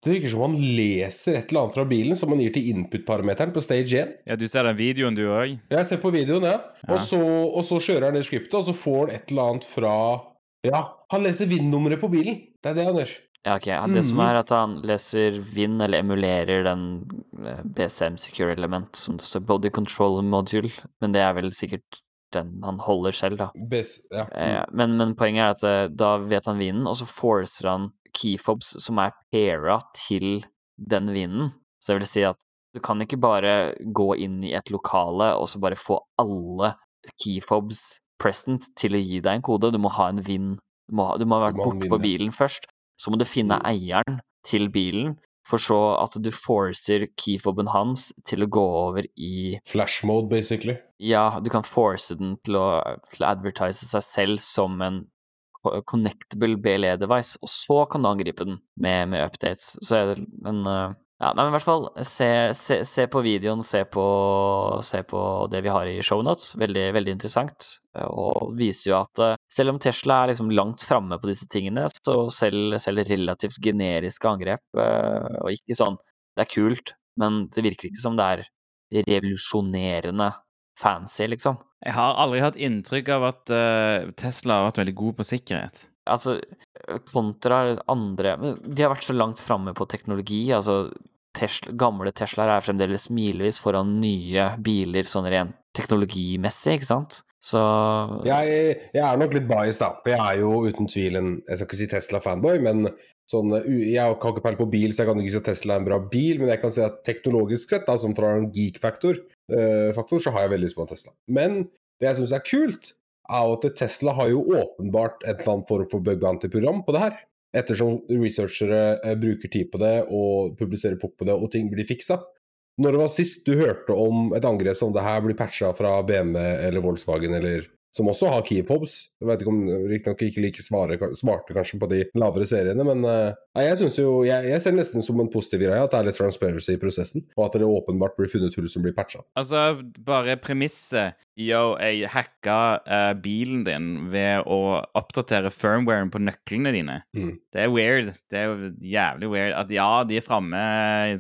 A: det virker som han leser et eller annet fra bilen som han gir til input-parameteren på stage 1.
C: Ja, du ser den videoen, du òg?
A: Jeg ser på videoen, ja.
C: Ja.
A: Og, så, og så kjører han det skriptet, og så får han et eller annet fra Ja, han leser VIN-nummeret på bilen! Det er det gjør.
B: Ja, ok. Det som
A: Mhm.
B: er at han leser Vin, eller emulerer den eh, BCM Secure Element som det står Body Control Module, men det er vel sikkert den han holder selv, da.
A: Bes, ja.
B: mm. men, men poenget er at eh, da vet han vinen, og så forcer han keyfobs som er paira til den vinen. Så det vil si at du kan ikke bare gå inn i et lokale og så bare få alle keyfobs present til å gi deg en kode. Du må ha en vin. Du må du må ha vært borte på bilen først. Så må du finne
A: Mm.
B: eieren til bilen, for så at du forcer keyfoben hans til å gå over i
A: Flash mode, basically.
B: ja, du kan force den til å, til å advertise seg selv som en connectable BLE-device, og så kan du angripe den med, med updates. Så er det en uh, Ja, nei, men i hvert fall, se, se, se på videoen, se på, se på det vi har i shownotes. Veldig, veldig interessant. eh, Og viser jo at eh, selv om Tesla er liksom langt framme på disse tingene, så selv, selv relativt generiske angrep, eh, og ikke sånn Det er kult, men det virker ikke som det er revolusjonerende fancy, liksom.
C: Jeg har aldri hatt inntrykk av at eh, Tesla har vært veldig god på sikkerhet.
B: Altså, kontra andre De har vært så langt framme på teknologi. Altså, Tesla, gamle Teslaer er fremdeles milevis foran nye biler sånn rent teknologimessig, ikke sant? Så
A: Jeg, jeg er nok litt biased, da. For jeg er jo uten tvil en Jeg skal ikke si Tesla-fanboy, men sånn uh, Jeg har ikke peiling på bil, så jeg kan ikke si at Tesla er en bra bil, men jeg kan si at teknologisk sett, da, som fra en geek-faktor, uh, så har jeg veldig lyst på en Tesla. Men det jeg syns er kult, er at Tesla har jo åpenbart en eller annen form for bug bounty-program på det her. Ettersom researchere eh, bruker tid på det og publiserer pop på det, og ting blir fiksa. Når det var sist du hørte om et angrep som det her blir patcha fra BMW eller Volkswagen, eller som også har keyfobs? Jeg vet ikke om riktignok ikke like svare, smarte kanskje på de lavere seriene, men eh, nei, jeg synes jo jeg, jeg ser nesten som en positiv greie at det er litt transparency i prosessen, og at det åpenbart blir funnet hull som blir patcha.
C: Altså, bare premisset Yo, jeg hacka uh, bilen din ved å oppdatere firmwaren på nøklene dine.
A: Mm.
C: Det er weird. Det er jævlig weird. At ja, de er framme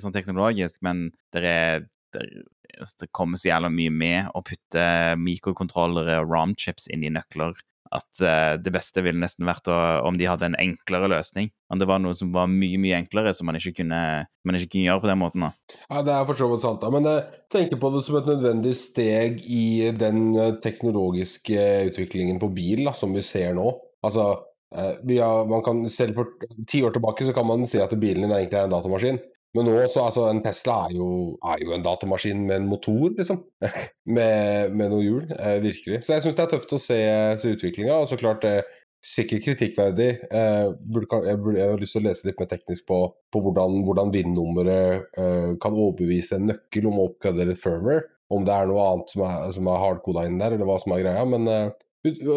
C: sånn teknologisk, men det er det, kommer så jævla mye med å putte mikrokontrollere og ROM-chips inn i nøkler at uh, det beste ville nesten vært å, om de hadde en enklere løsning. Om det var noe som var mye, mye enklere, som man ikke kunne, man ikke kunne gjøre på den måten. da.
A: Ja, Det er for så vidt sant, da. men jeg tenker på det som et nødvendig steg i den eh, teknologiske utviklingen på bil da, som vi ser nå. Altså, eh, har, Selv for ti år tilbake så kan man si at bilen din egentlig er en datamaskin. Men nå, så altså, en Tesla er jo, er jo en datamaskin med en motor, liksom. <laughs> med, med noen hjul, eh, virkelig. Så jeg syns det er tøft å se, se utviklinga. Og så klart, eh, sikkert kritikkverdig. Eh, burde, jeg, burde, jeg har lyst til å lese litt mer teknisk på, på hvordan, hvordan VIN-nummeret eh, kan overbevise en nøkkel om å oppgradere et firmware. Om det er noe annet som er, som er hardkoda inn der, eller hva som er greia. Men eh,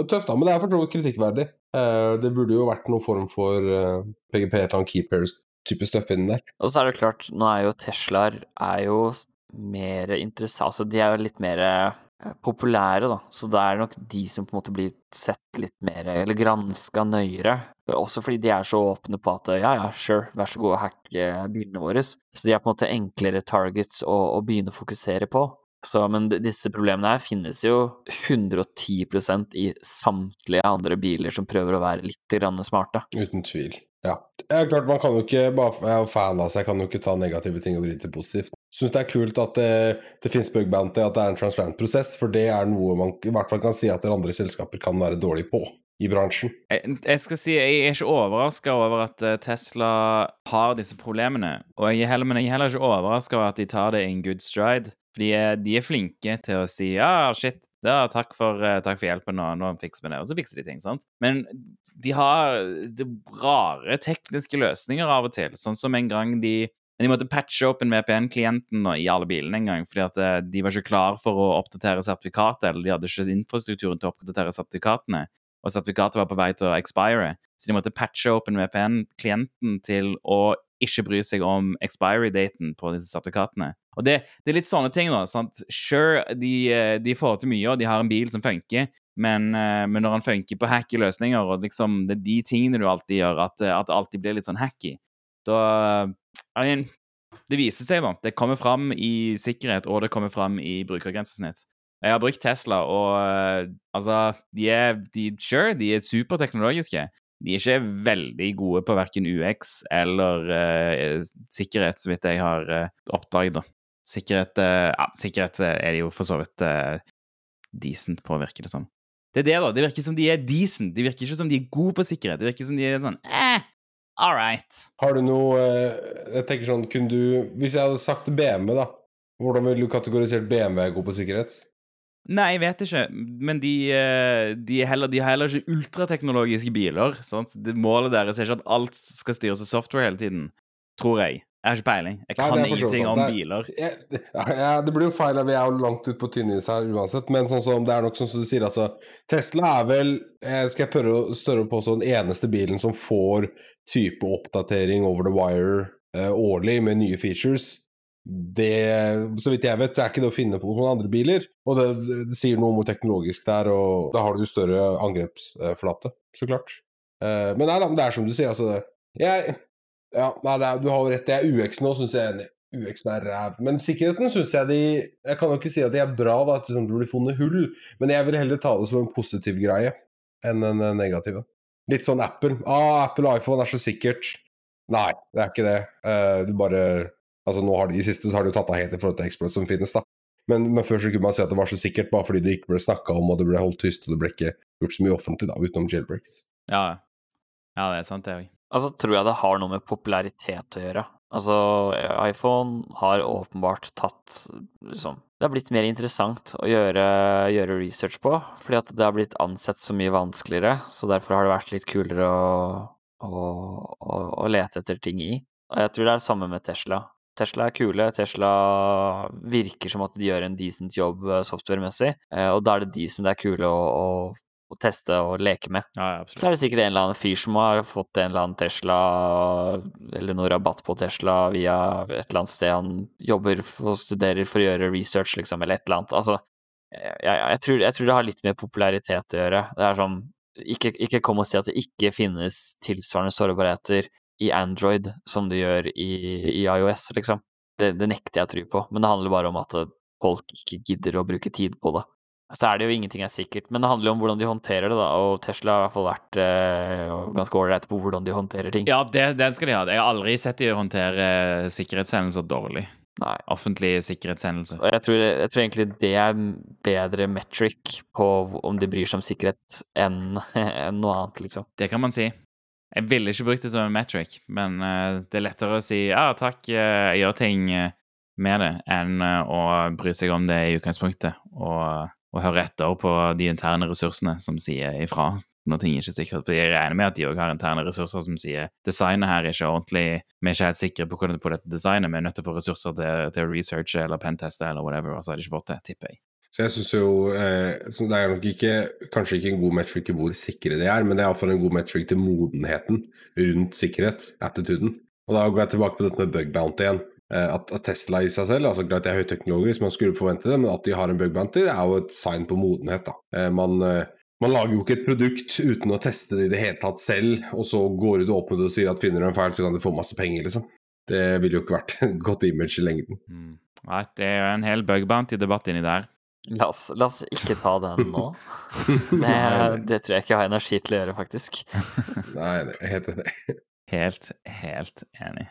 A: tøft, da. Men det er for så vidt kritikkverdig. Eh, det burde jo vært noen form for eh, PGP, et eller annet keepers-type støff inni der.
B: Og så er det klart, nå er jo Teslaer er jo mer interessant Altså, de er jo litt mer eh, populære, da. Så det er nok de som på en måte blir sett litt mer Eller granska nøyere. Også fordi de er så åpne på at ja, ja, sure, vær så god hack eh, bilene våre. Så de er på en måte enklere targets å, å begynne å fokusere på. Så, men disse problemene her finnes jo 110% i samtlige andre biler som prøver å være litt grann smarte.
A: Uten tvil. Ja. Det er klart, man kan jo ikke bare Jeg er fan seg, jeg kan jo ikke ta negative ting og vri til positivt. Syns det er kult at det, det finnes bug bounty, at det er en transparent-prosess, for det er noe man i hvert fall kan si at andre selskaper kan være dårlige på i bransjen.
C: Jeg, jeg skal si, jeg er ikke overraska over at eh, Tesla har disse problemene. Og jeg er heller, men jeg er heller ikke overraska over at de tar det in good stride. De er, de er flinke til å si ja, shit, ja, takk, for, eh, takk for hjelpen, og nå fikser vi det. Og så fikser de ting, sant. Men de har rare tekniske løsninger av og til. Sånn som en gang de de måtte patche opp en VPN-klienten i alle bilene en gang, fordi at eh, de var ikke klar for å oppdatere sertifikatet, eller de hadde ikke infrastrukturen til å oppdatere sertifikatene og sertifikatet var på vei til å expire. Så de måtte patche opp en VPN-klienten til å ikke bry seg om expiry-daten på disse sertifikatene. Og det, det er litt sånne ting, da. sant? Sure, de, eh, de får til mye, og de har en bil som funker, men, eh, men når han funker på hacky løsninger, og liksom det er de tingene du alltid gjør, at, eh, at det alltid blir litt sånn hacky, da I mean, Det viser seg, da. Det kommer fram i sikkerhet, og det kommer fram i brukergrensesnitt. Jeg har brukt Tesla, og altså De er de, sure, de er superteknologiske. De er ikke veldig gode på verken UX eller uh, sikkerhet, så vidt jeg har uh, oppdaget. Sikkerhet uh, ja, sikkerhet er det jo for så vidt decent på, virker det som. Det er det, da. Det virker som de er decent. Det virker ikke som de er gode på sikkerhet. Det virker som de er sånn eh, all right.
A: Har du noe Jeg tenker sånn, kunne du Hvis jeg hadde sagt BMW, da, hvordan ville du kategorisert BMW god på sikkerhet?
C: Nei, jeg vet ikke. Men de, de, heller, de har heller ikke ultrateknologiske biler. Sant? Målet deres er ikke at alt skal styres av software hele tiden. Tror jeg. Jeg har ikke peiling. Jeg kan Nei, ingenting om biler.
A: Jeg, ja, det blir jo feil, vi er jo langt ute på tynnis her uansett. Men sånn som, det er nok sånn som du sier, altså Tesla er vel, skal jeg prøve å større på den eneste bilen som får type oppdatering over the wire eh, årlig med nye features. Det, så vidt jeg vet, er ikke det å finne på noen andre biler. Og det, det sier noe om teknologisk det er, og da har du større angrepsflate, så klart. Eh, men det er, det er som du sier, altså. Jeg ja, nei, er, du har jo rett. Det er UX nå, syns jeg enig. UX er ræv. Men sikkerheten syns jeg de Jeg kan jo ikke si at de er bra, da, at det blir funnet hull, men jeg vil heller ta det som en positiv greie enn en negativ. Litt sånn Apple. Ah, Apple iPhone er så sikkert. Nei, det er ikke det. Uh, du bare Altså, nå har de, I siste så har de jo tatt av helt i forhold til exploit som finnes, da. Men, men, før så kunne man si at det var så sikkert, bare fordi det ikke ble snakka om, og det ble holdt tyst, og det ble ikke gjort så mye offentlig, da, utenom jailbreaks.
C: Ja, ja det er sant, det òg.
B: Altså, tror jeg det har noe med popularitet å gjøre. Altså, iPhone har åpenbart tatt liksom Det har blitt mer interessant å gjøre, gjøre, research på, fordi at det har blitt ansett så mye vanskeligere. Så derfor har det vært litt kulere å, å, å, å lete etter ting i. Og jeg tror det er det samme med Tesla. Tesla er kule. Tesla virker som at de gjør en decent jobb eh, software-messig, eh, og da er det de som det er kule å, å teste og leke med.
C: Ja, ja,
B: så er det sikkert en eller annen fyr som har fått en eller annen Tesla, eller noe rabatt på Tesla via et eller annet sted han jobber og studerer for å gjøre research, liksom, eller et eller annet. Altså, jeg, jeg, tror, jeg tror, det har litt med popularitet å gjøre. Det er sånn ikke, ikke kom og si at det ikke finnes tilsvarende sårbarheter i Android som det gjør i, i iOS, liksom. Det, det nekter jeg å tro på, men det handler bare om at folk ikke gidder å bruke tid på det så er det jo ingenting er sikkert. Men det handler jo om hvordan de håndterer det, da. Og Tesla har i hvert fall vært eh, ganske ålreit på hvordan de håndterer ting.
C: Ja, det, det, skal de ha. Jeg har aldri sett de håndtere sikkerhetshendelser dårlig.
B: Nei.
C: Offentlige sikkerhetshendelser.
B: Jeg tror, jeg tror, egentlig det er bedre metric på om de bryr seg om sikkerhet enn <laughs> en noe annet, liksom.
C: Det kan man si. Jeg ville ikke brukt det som en metric, men uh, det er lettere å si ja, takk, jeg gjør ting med det, enn å bry seg om det i utgangspunktet. Og og høre etter på de interne ressursene som sier ifra når ting er ikke er sikkert. For jeg regner med at de òg har interne ressurser som sier designet her er ikke ordentlig, vi er ikke helt sikre på, hvordan på dette designet, vi er nødt til å få ressurser til, til å researche eller penteste eller whatever, og så har de ikke fått det, tipper jeg.
A: Så jeg syns jo eh, Det er nok ikke, kanskje ikke en god metric til hvor sikre de er, men det er iallfall en god metric til modenheten rundt sikkerhet, attituden. Og da går jeg tilbake på dette med bug bounty igjen. Eh, at, at, Tesla i seg selv, altså greit det er høyteknologisk, man skulle forvente det, men at de har en bug bounty, er jo et sign på modenhet. da. Eh, man, eh, man, lager jo ikke et produkt uten å teste det i det hele tatt selv, og så går du opp med det og sier at finner du en feil, så kan du få masse penger, liksom. Det ville jo ikke vært <laughs> et godt image i lengden.
C: Mm. Nei, det er jo en hel bug bounty-debatt inni der.
B: La oss, la oss, ikke ta den nå. <laughs> Det, det, tror jeg ikke jeg har energi til å gjøre, faktisk. <laughs>
A: Nei, helt enig.
C: Helt, helt enig.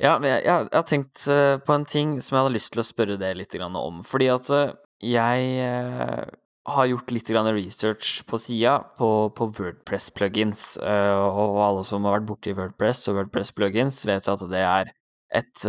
B: Ja, jeg, jeg, har tenkt uh, på en ting som jeg hadde lyst til å spørre deg litt om. Fordi at uh, jeg uh, har gjort litt research på sida på, på Wordpress-plugins. og alle som har vært borti Wordpress og Wordpress-plugins, vet at det er et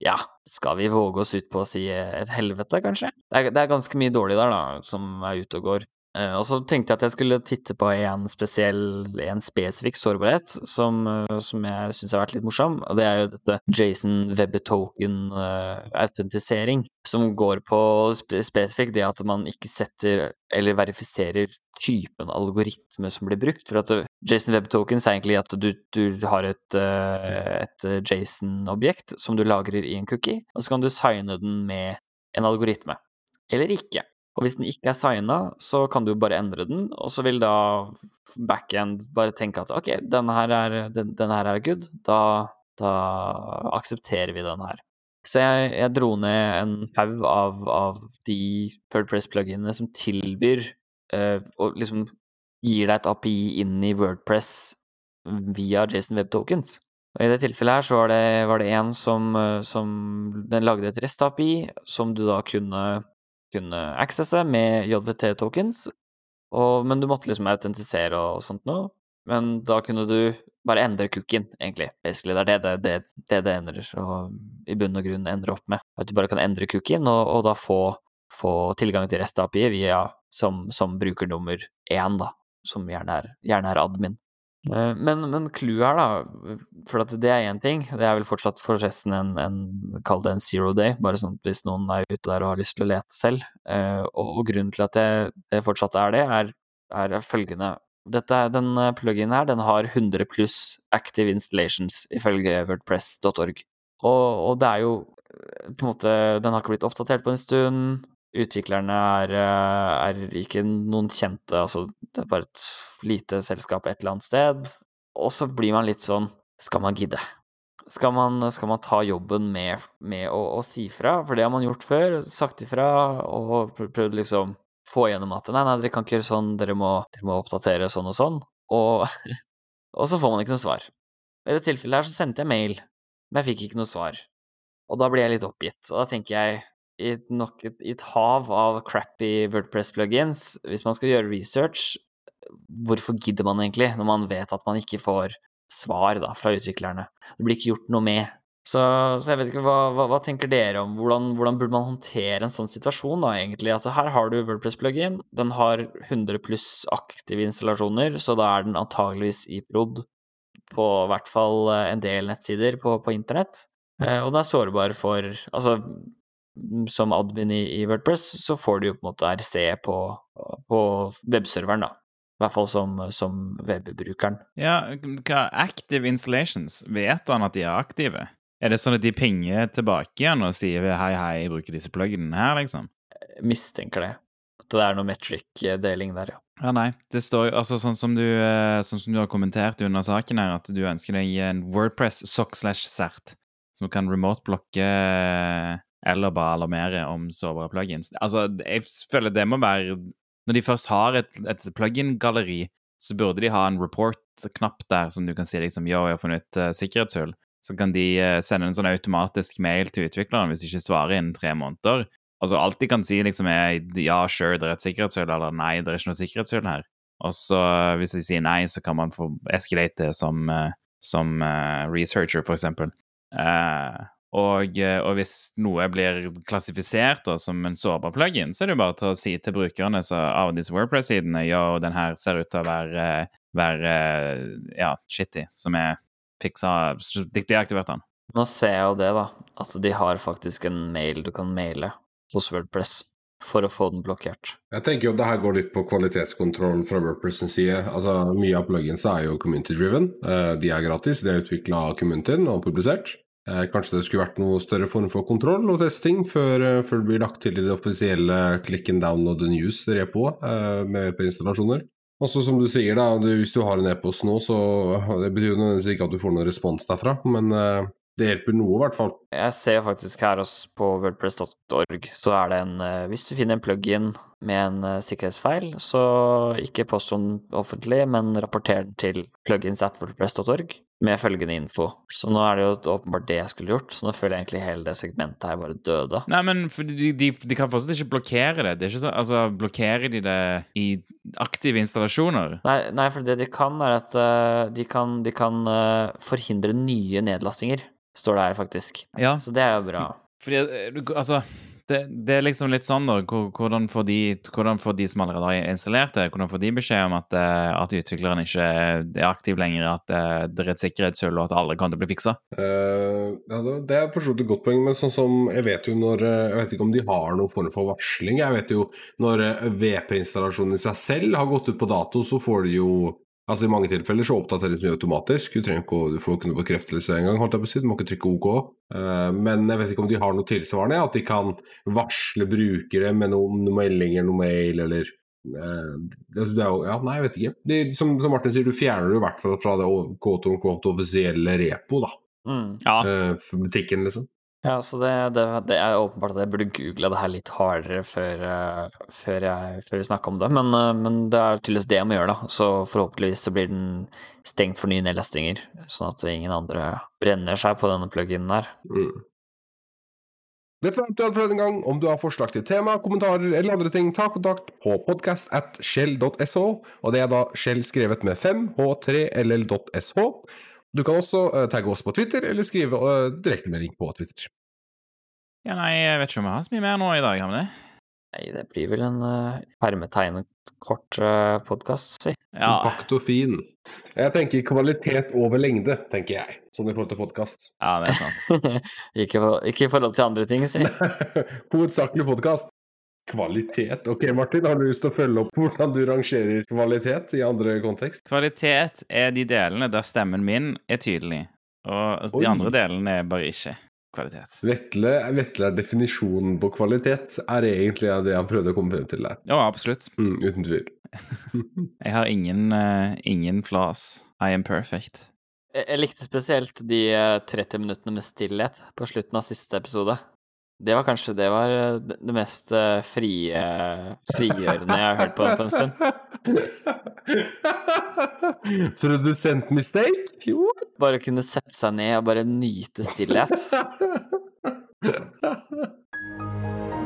B: ja, skal vi våge oss ut på å si et helvete, kanskje? Det er, det er ganske mye dårlig der, da, som er ute og går. Uh, og så tenkte jeg at jeg skulle titte på en spesiell, en spesifikk sårbarhet som, uh, som jeg syns har vært litt morsom, og det er jo dette Jason Webtoken-autentisering, uh, som går på spe spesifikt det at man ikke setter eller verifiserer typen algoritme som blir brukt. For at Jason Web Tokens er egentlig at du, du har et, eh, et Jason-objekt som du lagrer i en cookie, og så kan du signe den med en algoritme. Eller ikke. Og hvis den ikke er signa, så kan du bare endre den, og så vil da backend bare tenke at ok, denne her er, den, denne her er good, da, da aksepterer vi den her. Så jeg, jeg dro ned en haug av, av de Wordpress-pluginene som tilbyr uh, og liksom gir deg et API inn i Wordpress via Jason Web Tokens. Og I det tilfellet her så var det, var det en som, eh, som den lagde et REST-API som du da kunne, kunne accesse med JVT-tokens, men du måtte liksom autentisere og sånt noe. Men da kunne du bare endre cookien, egentlig. Basically, det er det det, det, det ender, og i bunn og grunn ender opp med. At du bare kan endre cookien, og, og da få, få, tilgang til REST-API via som, som brukernummer én, da som gjerne er, gjerne er admin. Eh, men, men clouet her, da, for at det er én ting, det er vel fortsatt forresten en, en Kall det en zero day, bare sånn hvis noen er ute der og har lyst til å lete selv. Eh, og, og grunnen til at det, det fortsatt er det, er, er følgende. Dette, den pluginen her, den har 100 pluss active installations, ifølge wordpress.org. Og, og det er jo eh, på en måte Den har ikke blitt oppdatert på en stund. Utviklerne er, eh, er, ikke noen kjente, altså det er bare et lite selskap et eller annet sted. Og så blir man litt sånn Skal man gidde? Skal man, skal man ta jobben med, med å, å, si fra? For det har man gjort før. Sagt ifra og prøvd liksom få gjennom at nei, nei, dere kan ikke gjøre sånn, dere må, dere må oppdatere sånn og sånn. Og, <laughs> og så får man ikke noe svar. I det tilfellet her så sendte jeg mail, men jeg fikk ikke noe svar. Og da blir jeg litt oppgitt. Og da tenker jeg i, nok et, i et hav av crappy Wordpress-plugins. Hvis man skal gjøre research, hvorfor gidder man egentlig, når man vet at man ikke får svar da, fra utviklerne? Det blir ikke gjort noe med. Så, så jeg vet ikke, hva, hva, hva tenker dere om hvordan, hvordan, burde man håndtere en sånn situasjon, da, egentlig? Altså, her har du Wordpress-plugin, den har 100 pluss aktive installasjoner, så da er den antageligvis i prod på hvert fall eh, en del nettsider på, på internett. Eh, og den er sårbar for Altså, som admin i, i, Wordpress, så får du jo på en måte RC på, på webserveren, da. I hvert fall som, som webbrukeren.
C: Ja, hva Active installations, vet han at de er aktive? Er det sånn at de pinger tilbake igjen og sier hei, hei, jeg bruker disse pluggene her, liksom?
B: Jeg mistenker det. At det er noe metric-deling der, ja.
C: Ja, nei. Det står jo altså sånn som du, eh, sånn som du har kommentert under saken her, at du ønsker deg en Wordpress sock slash cert som kan remote-blokke eller bare alarmere om sårbare plugins. Altså, jeg føler det må være Når de først har et, et plugin-galleri, så burde de ha en report-knapp der som du kan si liksom, yo, jeg har funnet uh, sikkerhetshull. Så kan de uh, sende en sånn automatisk mail til utvikleren hvis de ikke svarer innen tre måneder. Altså, alt de kan si, liksom, er ja, sure, det er et sikkerhetshull, eller nei, det er ikke noe sikkerhetshull her. Og så, uh, hvis de sier nei, så kan man få escalate det som, som researcher, for eksempel. Uh, og, eh, og, hvis noe blir klassifisert da, som en sårbar plugin, så er det jo bare til å si til brukerne så, av disse Wordpress-sidene ja, den her ser ut til å være, være ja, shitty, som er fiksa deaktivert den.
B: Nå ser jeg jo det, da. At de har faktisk en mail du kan maile hos Wordpress for å få den blokkert.
A: Jeg tenker jo at det her går litt på kvalitetskontrollen fra Wordpress' side. Altså, Mye av plugins er jo community-driven. Eh, de er gratis, de er utvikla av communityen og publisert. Eh, kanskje det skulle vært noe større form for kontroll og testing før, eh, før det blir lagt til i det offisielle click and download the news-repoet eh, med på installasjoner. Også som du sier, da, hvis du har en e-post nå, så det betyr nødvendigvis ikke at du får noen respons derfra, men det hjelper noe, i hvert fall.
B: Jeg ser faktisk her også på wordpress.org, så er det en Hvis du finner en plug-in med en sikkerhetsfeil, så ikke post den offentlig, men rapporter til plugins at wordpress.org med følgende info. Så nå er det jo åpenbart det jeg skulle gjort, så nå føler jeg egentlig hele det segmentet her bare døde.
C: Nei, men de, de, de, kan fortsatt ikke blokkere det. det er ikke så, altså, Blokkerer de det i aktive installasjoner?
B: Nei, nei for det de kan, er at uh, de kan, de kan uh, forhindre nye nedlastinger, står det her faktisk. Ja. Så det er jo bra.
C: Fordi, eh, altså det, det, er liksom litt sånn, da. Hvordan får, de, hvordan får de som allerede har installert det, hvordan får de beskjed om at, eh, at utvikleren ikke er aktiv lenger, at eh, det er et sikkerhetshull, og at alle kan bli fiksa?
A: Uh, ja, det er for så vidt et godt poeng, men sånn som jeg vet jo når Jeg vet ikke om de har noen form for varsling. Jeg vet jo når VP-installasjonen i seg selv har gått ut på dato, så får de jo Altså I mange tilfeller så oppdateres den automatisk. Du trenger ikke du får ikke noe bekreftelse engang. Du må ikke trykke OK. Eh, men jeg vet ikke om de har noe tilsvarende. At de kan varsle brukere med noen, melding eller noe mail eller eh, det er jo, ja, Nei, jeg vet ikke. De, som, som Martin sier, du fjerner det i hvert fall fra det quote quote offisielle repo da,
B: Mm.
C: Ja.
A: eh, for butikken, liksom.
B: Ja, så det, det, det er åpenbart at jeg burde google det her litt hardere før, eh, før, jeg, før vi snakka om det, men, eh, men det er tydeligvis det jeg må gjøre, da. Så forhåpentligvis så blir den stengt for nye nedlastinger, sånn at ingen andre brenner seg på denne pluginen her.
A: Mm. Dette var alt for denne gang. Om du har forslag til tema, kommentarer eller andre ting, ta kontakt på podcast at shell.sh, og det er da Shell skrevet med 5, h3ll.sh. Du kan også uh, tagge oss på Twitter, eller skrive uh, direktemelding på Twitter.
C: ja, nei, jeg vet ikke om vi har så mye mer nå i dag, har vi det?
B: Nei, det blir vel en uh, hermetegnet kort uh, podkast, si.
C: Ja.
A: Kompakt og fin. Jeg tenker kvalitet over lengde, tenker jeg, sånn i forhold til podkast.
C: ja, det er sant. <laughs>
B: ikke, for- ikke i forhold til andre ting, si. <laughs>
A: Hovedsakelig podkast. Kvalitet. Ok, Martin, har du lyst til å følge opp hvordan du rangerer kvalitet i andre kontekst?
C: Kvalitet er de delene der stemmen min er tydelig, og altså,
A: Oi.
C: de andre delene er bare ikke kvalitet.
A: Vetle, Vetle er definisjonen på kvalitet, er egentlig det han prøvde å komme frem til der.
C: Ja, absolutt.
A: Mm, uten tvil. <laughs>
C: Jeg har ingen, uh, ingen flaws. I am perfect.
B: Jeg, jeg likte spesielt de eh, 30 minuttene med stillhet på slutten av siste episode. Det var kanskje det var eh, det mest eh, frie, frigjørende jeg har hørt på, på en stund. <laughs>
A: Produsent mistake? Jo.
B: Bare kunne sette seg ned og bare nyte stillhet. <laughs>